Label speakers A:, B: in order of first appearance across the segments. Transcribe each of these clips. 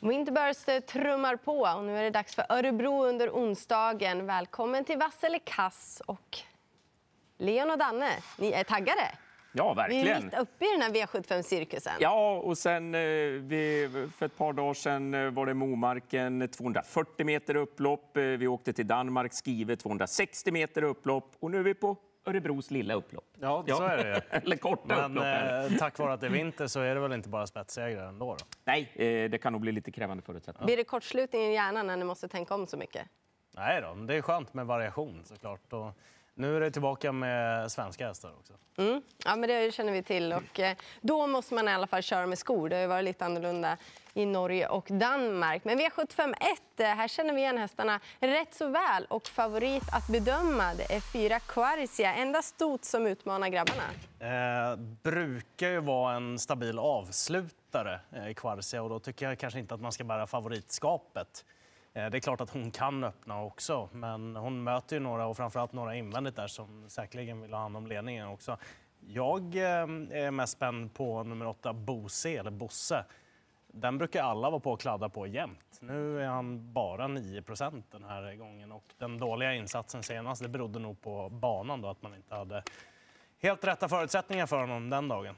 A: Winterburst eh, trummar på och nu är det dags för Örebro under onsdagen. Välkommen till Vass eller kass och Leon och Danne, ni är taggade.
B: Ja,
A: Vi är
B: verkligen.
A: mitt uppe i den här V75-cirkusen.
B: Ja, och sen eh, vi, för ett par dagar sedan eh, var det Momarken 240 meter upplopp. Vi åkte till Danmark, Skive 260 meter upplopp och nu är vi på Örebros lilla upplopp.
C: Ja, så är det.
B: Eller korta
C: Men
B: upplopp.
C: eh, tack vare att det är vinter så är det väl inte bara spetssegrar ändå? Då?
B: Nej, eh, det kan nog bli lite krävande förutsättningar.
A: Blir det kortslutning i hjärnan när ni måste tänka om så mycket?
C: Nej då, det är skönt med variation såklart. Och nu är det tillbaka med svenska hästar också.
A: Mm. Ja, men det känner vi till. Och, eh, då måste man i alla fall köra med skor. Det har varit lite annorlunda i Norge och Danmark. Men V751, eh, här känner vi igen hästarna rätt så väl. Och favorit att bedöma det är fyra Quarcia. Enda stot som utmanar grabbarna.
C: Eh, brukar ju vara en stabil avslutare eh, Quarcia och då tycker jag kanske inte att man ska bära favoritskapet. Eh, det är klart att hon kan öppna också, men hon möter ju några och framförallt några invändigt där som säkerligen vill ha hand om ledningen också. Jag eh, är mest spänd på nummer åtta, Bose, eller Bosse. Den brukar alla vara på och kladda på jämt. Nu är han bara 9 den här gången och den dåliga insatsen senast det berodde nog på banan då, att man inte hade helt rätta förutsättningar för honom den dagen.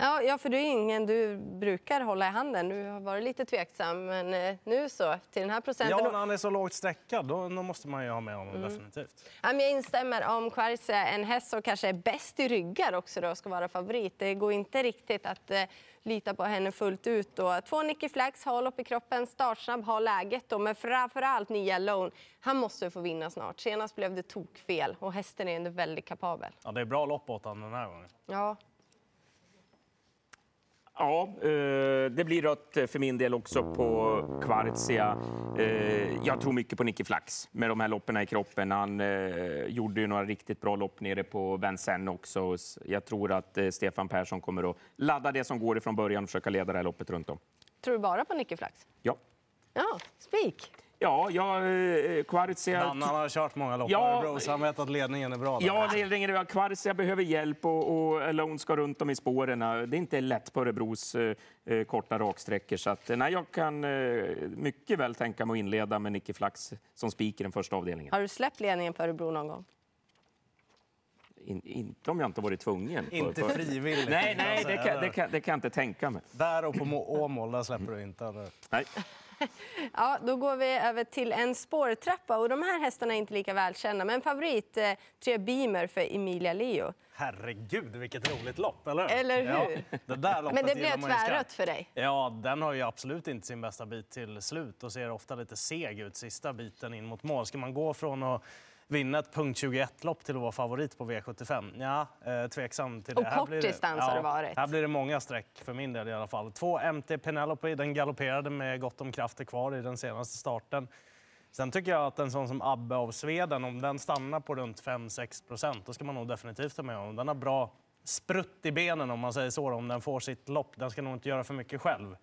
A: Ja, ja, för du är ingen du brukar hålla i handen. Du har varit lite tveksam, men eh, nu så, till den här procenten.
C: Ja, när han är så lågt sträckad, då, då måste man ju ha med honom definitivt.
A: Ja, men jag instämmer om Quarcia, en häst som kanske är bäst i ryggar också då, ska vara favorit. Det går inte riktigt att eh, lita på henne fullt ut. Då. Två Nicky Flags har lopp i kroppen, startsnabb har läget då, men framförallt Nia Lone. Han måste få vinna snart. Senast blev det tokfel och hästen är ändå väldigt kapabel.
C: Ja, det är bra lopp åt honom den här gången.
A: Ja,
B: Ja, eh, det blir rött för min del också på Quartzia. Eh, jag tror mycket på Nicky Flax med de här loppen i kroppen. Han eh, gjorde ju några riktigt bra lopp nere på Vincennes också. Jag tror att eh, Stefan Persson kommer att ladda det som går ifrån början och försöka leda det här loppet runt om.
A: tror du bara på Nicky Flax?
B: Ja,
A: Ja, spik.
B: Ja, ja eh, Quartzia...
C: Dan, han har kört många lopp
B: Ja,
C: Örebro, så han vet att ledningen är bra. Där.
B: Ja, det ringer det. Quartzia behöver hjälp och, och Alone ska runt om i spåren. Det är inte lätt på Örebros eh, eh, korta raksträckor. Så att, eh, nej, jag kan eh, mycket väl tänka mig att inleda med Nicky Flax som spik i den första avdelningen.
A: Har du släppt ledningen på Örebro någon gång?
B: In, inte om jag inte varit tvungen.
C: Inte
B: på-
C: frivilligt.
B: Nej, nej det,
C: jag
B: kan, det, kan, det kan jag inte tänka mig.
C: Där och på Må- Åmål, där släpper du inte. Eller?
B: Nej.
A: Ja, då går vi över till en spårtrappa. Och de här hästarna är inte lika välkända, men favorit eh, tre Beamer för Emilia Leo.
C: Herregud, vilket roligt lopp, eller hur?
A: Eller hur?
C: Ja, det där loppet
A: Men det blev tvärrött för dig.
C: Ja, den har ju absolut inte sin bästa bit till slut och ser ofta lite seg ut sista biten in mot mål. Ska man gå från att vinna ett punkt 21-lopp till att vara favorit på V75? Ja, eh, tveksam till det.
A: Och
C: Här
A: kort distans har det varit.
C: Här blir det många streck för min del i alla fall. Två MT Penelope, den galopperade med gott om krafter kvar i den senaste starten. Sen tycker jag att en sån som Abbe av Sveden, om den stannar på runt 5-6 procent, då ska man nog definitivt ta med honom. Den har bra sprutt i benen om man säger så, om den får sitt lopp. Den ska nog inte göra för mycket själv.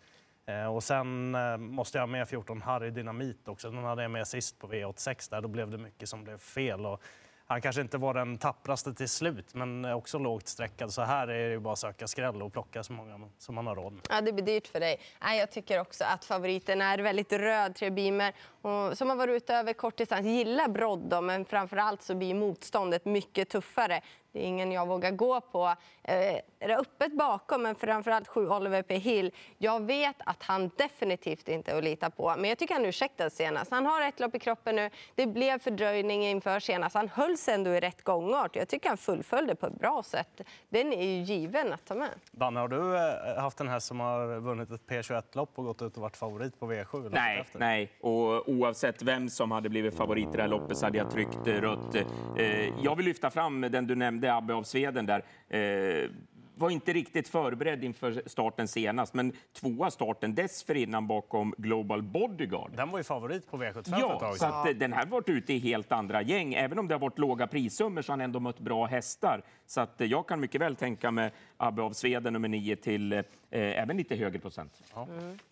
C: Eh, och sen eh, måste jag ha med 14 Harry Dynamit också. Den hade jag med sist på V86 där. Då blev det mycket som blev fel. Och han kanske inte var den tappraste till slut, men också lågt sträckad. Så här är det ju bara att söka skräll och plocka så många som man har råd med.
A: Ja, det blir dyrt för dig. Jag tycker också att favoriten är väldigt röd, tre Beamer. Och som har varit ute över kort distans. Gillar brodd men framför allt så blir motståndet mycket tuffare. Det är ingen jag vågar gå på. Eh, är öppet bakom, men framförallt sju Oliver P. Hill. Jag vet att han definitivt inte är att lita på, men jag tycker han ursäktades senast. Han har ett lopp i kroppen nu. Det blev fördröjning inför senast. Han höll sig ändå i rätt gångart. Jag tycker han fullföljde på ett bra sätt. Den är ju given att ta med.
C: Danne, har du eh, haft en häst som har vunnit ett P21-lopp och gått ut och varit favorit på V7? loppet
B: Nej,
C: efter?
B: nej. Och oavsett vem som hade blivit favorit i det här loppet så hade jag tryckt eh, rött. Eh, jag vill lyfta fram den du nämnde, Abbe av Sveden där. Eh, Eh, var inte riktigt förberedd inför starten senast, men tvåa starten dessförinnan bakom Global Bodyguard.
C: Den var ju favorit på V75 för ett
B: Ja,
C: tag
B: så
C: sedan.
B: att, eh, den här har varit ute i helt andra gäng. Även om det har varit låga prissummor så har han ändå mött bra hästar. Så att, eh, jag kan mycket väl tänka mig Abbe av Sveden nummer nio till eh, även lite högre procent.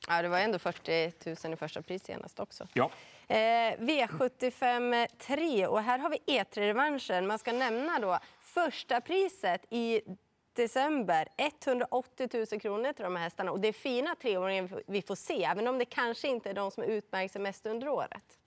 A: Ja, det var ändå 40 000 i första pris senast också.
B: Ja.
A: Eh, V75 3 och här har vi E3-revanschen. Man ska nämna då första priset i december. 180 000 kronor till de här hästarna. Och det är fina treåringar vi får se, även om det kanske inte är de som utmärkt sig mest under året.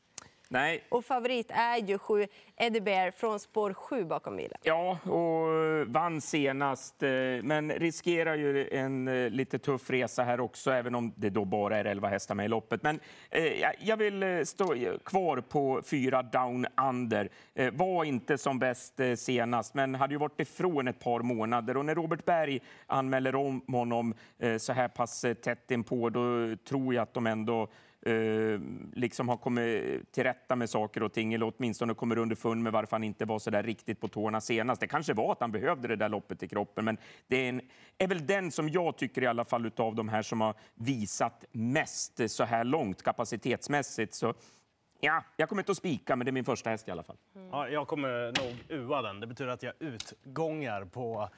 B: Nej,
A: Och favorit är ju sju Eddie Bear från spår 7 bakom bilen.
B: Ja, och vann senast, eh, men riskerar ju en eh, lite tuff resa här också, även om det då bara är 11 hästar med i loppet. Men eh, jag- vill eh, stå kvar på fyra Down Under. Eh, Var inte som bäst eh, senast, men hade ju varit ifrån ett par månader. Och när Robert Berg anmäler om honom eh, så här pass eh, tätt inpå, då tror jag att de ändå eh, liksom har kommit till rätta med saker och ting, eller åtminstone kommer underfund med varför han inte var så där riktigt på tårna senast. Det kanske var att han behövde det där loppet i kroppen, men det är, en, är väl den som jag tycker i alla fall utav de här som har visat mest så här långt kapacitetsmässigt. Så ja, jag kommer inte att spika, men det är min första häst i alla fall.
C: Ja, jag kommer nog ua den. Det betyder att jag utgångar på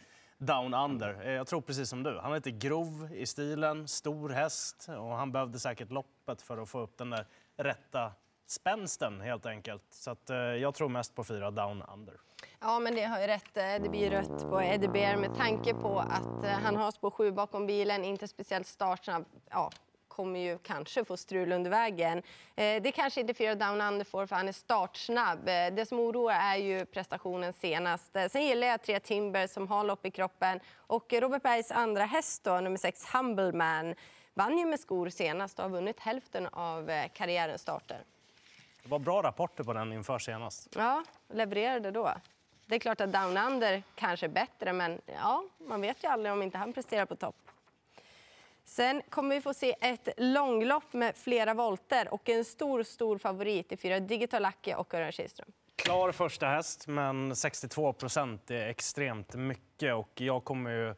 C: Down Under. Eh, jag tror precis som du. Han är lite grov i stilen, stor häst och han behövde säkert loppet för att få upp den där rätta spänsten helt enkelt. Så att, eh, jag tror mest på fyra Down Under.
A: Ja, men det har ju rätt. Eh, det blir rött på Eddie Bear med tanke på att eh, han har spår 7 bakom bilen, inte speciellt startsnabb. Ja, kommer ju kanske få strul under vägen. Eh, Det kanske inte fyra down under får för han är startsnabb. Eh, Det som oroar är ju prestationen senast. Eh, Sen gillar jag tre Timber som har lopp i kroppen och Robert Bergs andra häst då, nummer sex Humble Man, vann ju med skor senast och har vunnit hälften av karriärens starter.
C: Det var bra rapporter på den inför senast.
A: Ja, levererade då. Det är klart att Down Under kanske är bättre, men ja, man vet ju aldrig om inte han presterar på topp. Sen kommer vi få se ett långlopp med flera volter och en stor, stor favorit i fyra Digital Lucky och Örjan Kihlström.
C: Klar första häst, men 62 procent är extremt mycket. Och jag kommer ju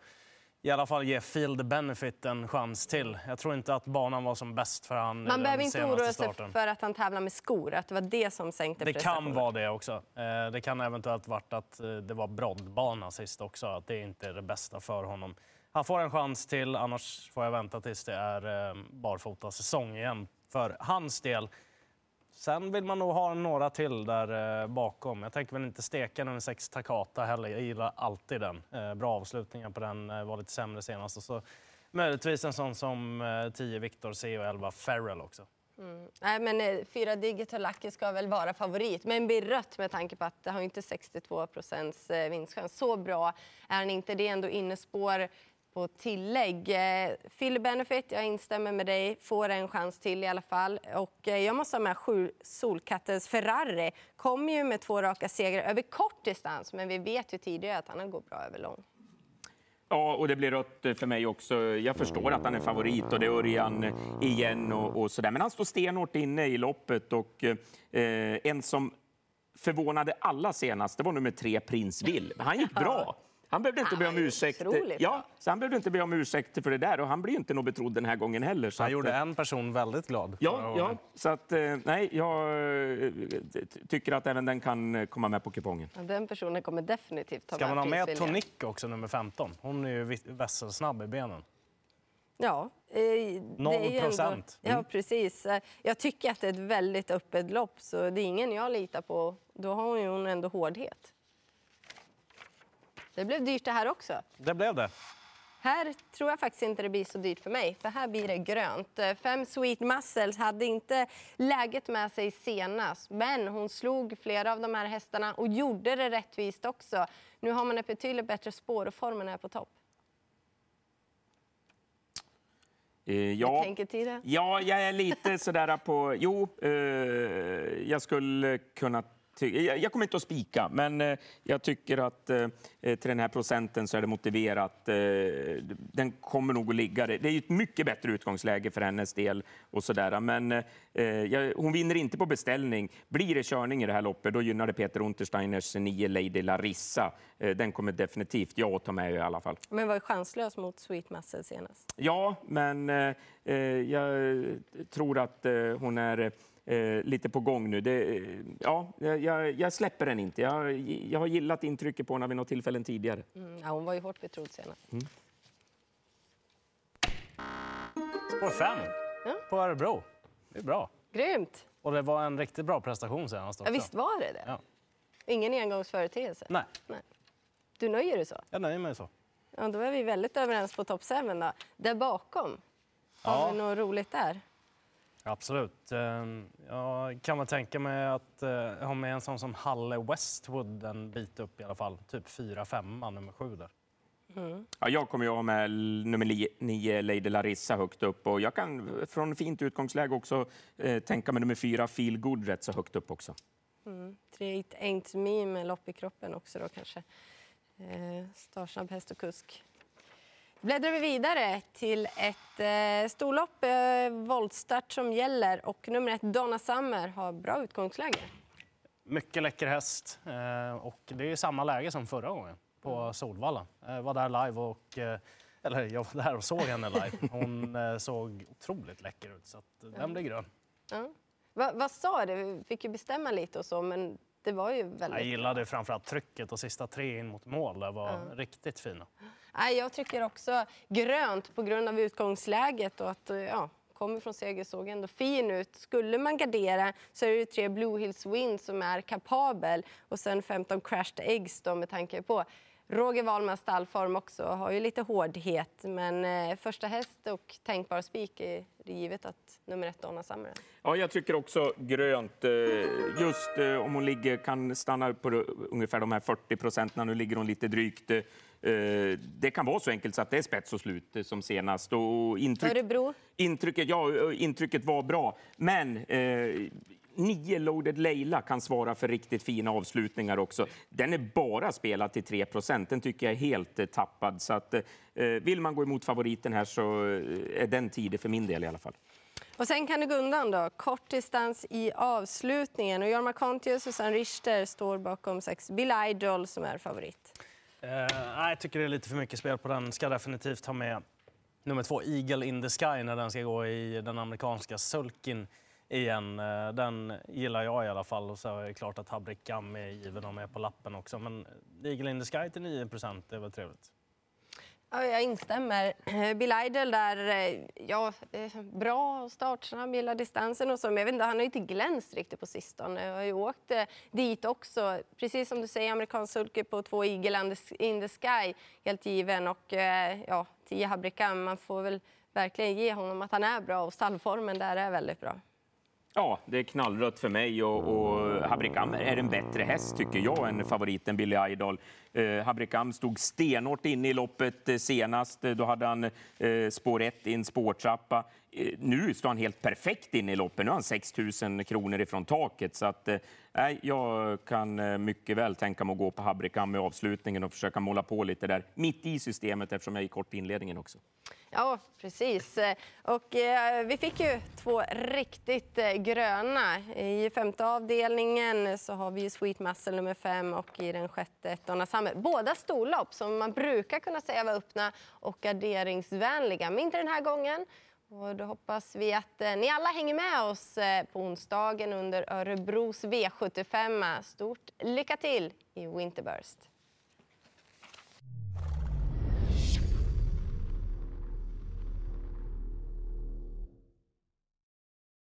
C: i alla fall ge Field Benefit en chans till. Jag tror inte att banan var som bäst för han
A: Man behöver inte oroa sig för att han tävlar med skor, att det var det som sänkte
C: Det kan vara det också. Eh, Det kan eventuellt varit att eh, det var broddbana sist också, att det inte är det bästa för honom. Han får en chans till, annars får jag vänta tills det är eh, barfota säsong igen för hans del. Sen vill man nog ha några till där eh, bakom. Jag tänker väl inte steka nummer sex Takata heller. Jag gillar alltid den. Eh, bra avslutningar på den, var lite sämre senast. Och så möjligtvis en sån som 10 Victor C och 11 Ferrell också. Mm.
A: Nej, men fyra Digital Lucky ska väl vara favorit, men blir rött med tanke på att det har inte 62 procents vinstchans. Så bra är han inte. Det är ändå innespår på tillägg. Eh, Phil Benefit, jag instämmer med dig, får en chans till i alla fall. Och eh, jag måste ha med sju Solkattens Ferrari. Kommer ju med två raka segrar över kort distans, men vi vet ju tidigare att han har gått bra över lång.
B: Ja, och det blir rött för mig också. Jag förstår att han är favorit och det är Örjan igen och, och sådär. Men han står stenhårt inne i loppet och eh, en som förvånade alla senast, det var nummer tre, Prins Will. Han gick bra. Han behövde inte
A: Han
B: be om
A: ju
B: ursäkt. Ja, så han behövde inte be om ursäkt för det där och han blir inte nog betrodd den här gången heller. Så
C: Han
B: att,
C: gjorde en person väldigt glad.
B: Ja, ja, så att eh, nej, jag eh, tycker att även den kan eh, komma med på kupongen.
A: Ja, Den personen kommer definitivt ta
C: Ska man ha med. Tonic också, nummer 15? Hon är ju vässelsnabb i benen.
A: Ja. eh,
C: Noll
A: ju ändå-
C: procent.
A: Ja,
C: Mm.
A: precis. Eh, Jag tycker att det är ett väldigt öppet lopp, så det är ingen jag litar på. Då har ju hon ändå hårdhet. Det blev dyrt det här också.
C: Det blev det.
A: Här tror jag faktiskt inte det blir så dyrt för mig, för här blir det grönt. Eh, Fem Sweet Muscles hade inte läget med sig senast, men hon slog flera av de här hästarna och gjorde det rättvist också. Nu har man ett betydligt bättre spår och formen är på topp.
B: Eh, ja. Ja, jag är lite sådär på... Jo, eh, jag skulle kunna... Jag, jag kommer inte att spika, men eh, jag tycker att eh, till den här procenten så är det motiverat. Eh, den kommer nog att ligga... Det är ett mycket bättre utgångsläge för hennes del. och sådär. Men eh, hon vinner inte på beställning. Blir det körning i det här loppet, då gynnar det Peter Untersteiners nio Lady Larissa. Eh, den kommer definitivt jag att ta med i alla fall.
A: Men var chanslös mot Sweet Muscle senast.
B: Ja, men eh, eh, jag tror att eh, hon är eh, lite på gång nu. Det, eh, ja, jag, jag släpper den inte. Jag, jag har gillat intrycket på henne vid något tillfällen tidigare.
A: Mm, ja, hon var ju hårt betrodd senast.
C: Spår 5
A: Ja.
C: på Örebro. Det är bra.
A: Grymt!
C: Och det var en riktigt bra prestation senast
A: Ja,
C: också.
A: visst var det det?
C: Ja.
A: Ingen engångsföreteelse?
C: Nej,
A: Nej. Du nöjer dig så?
C: jag nöjer mig så.
A: Ja, då är vi väldigt överens på topp 7. Då. Där bakom, har
C: Ja.
A: vi något roligt där?
C: Absolut. Eh, Jag kan väl tänka mig att eh, ha med en sån som Halle Westwood en bit upp i alla fall. Typ 4-5, nummer 7 där.
B: Ja, jag kommer ju ha med nummer li- nio, Lady Larissa, högt upp. Och jag kan från fint utgångsläge också eh, tänka mig nummer fyra, Feel Good, rätt så högt upp också.
A: Tre It Ain't Me med lopp i kroppen också då kanske. Eh, Starsnabb häst och kusk. Bläddrar vi vidare till ett eh, storlopp, eh, voltstart som gäller och nummer ett Donna Summer har bra utgångsläge.
C: Mycket läcker häst eh, och det är samma läge som förra gången på Solvalla. Jag var där live och eh, eller jag var där och såg henne live. Hon eh, såg otroligt läcker ut så den blir grön.
A: Ja. Va, vad sa du? Vi fick ju bestämma lite och så, men det var ju väldigt
C: Jag gillade framförallt trycket och sista tre in mot mål där var riktigt fina.
A: Nej, jag tycker också grönt på grund av utgångsläget och att eh, ja, kommer från seger såg ändå fin ut. Skulle man gardera så är det tre Blue Hills Wind som är kapabel och sen 15 Crashed Eggs då med tanke på Roger Wahlmans stallform också har ju lite hårdhet men eh, första häst och tänkbar spik är det givet att nummer ett Donna Summer.
B: Ja, jag tycker också grönt. eh, Just eh, om hon ligger, kan stanna på ungefär de här 40 procenten. Nu ligger hon lite drygt. Eh, eh, Det kan vara så enkelt så att det är spets och slut eh, som senast. Och intryck,
A: Örebro?
B: intrycket, ja, intrycket var bra. Men eh, nio Loaded Leila kan svara för riktigt fina avslutningar också. Den är bara spelad till 3 procent. Den tycker jag är helt eh, tappad. Så att, eh, vill man gå emot favoriten här så är den tidig för min del i alla fall.
A: Och sen kan det gå undan då. Kort distans i avslutningen. Och Jorma Kontio och Susanne Richter står bakom sex Bill Idol som är favorit.
C: Uh, jag tycker det är lite för mycket spel på den. Ska definitivt ha med nummer två, Eagle in the Sky, när den ska gå i den amerikanska sulkin igen. Uh, den gillar jag i alla fall. Och så är det klart att Habrik Gam är given och med på lappen också. Men Eagle in the Sky till 9 det är väl trevligt.
A: Ja, jag instämmer. Bill Idol där, eh, ja, eh, bra startsnabb, gillar distansen och så. Men jag vet inte, han har ju inte glänst riktigt på sistone. Jag har ju åkt eh, dit också. Precis som du säger, amerikansk sulke på två Eagle in the Sky, helt given. Och ja, tio Habrikam, man får väl verkligen ge honom att han är bra och stallformen där är väldigt bra.
B: Ja, det är knallrött för mig och, och Habrikam är en bättre häst tycker jag än favoriten Billy Idol. Eh, Habrikam stod stenhårt inne i loppet eh, senast. Eh, då hade han eh, spår 1 i en spårtrappa. Eh, nu står han helt perfekt inne i loppet. Nu har han 6 000 kronor ifrån taket. Så att, eh, nej, jag kan eh, mycket väl tänka mig att gå på Habrikam i avslutningen och försöka måla på lite där mitt i systemet eftersom jag gick kort i inledningen också.
A: Ja, precis. Eh, och eh, vi fick ju två riktigt eh, gröna. I femte avdelningen så har vi ju Sweet Muscle nummer fem och i den sjätte ettorna fram Båda storlopp som man brukar kunna säga var öppna och garderingsvänliga, men inte den här gången. Och då hoppas vi att eh, ni alla hänger med oss eh, på onsdagen under Örebros V75. Stort lycka till i Winterburst!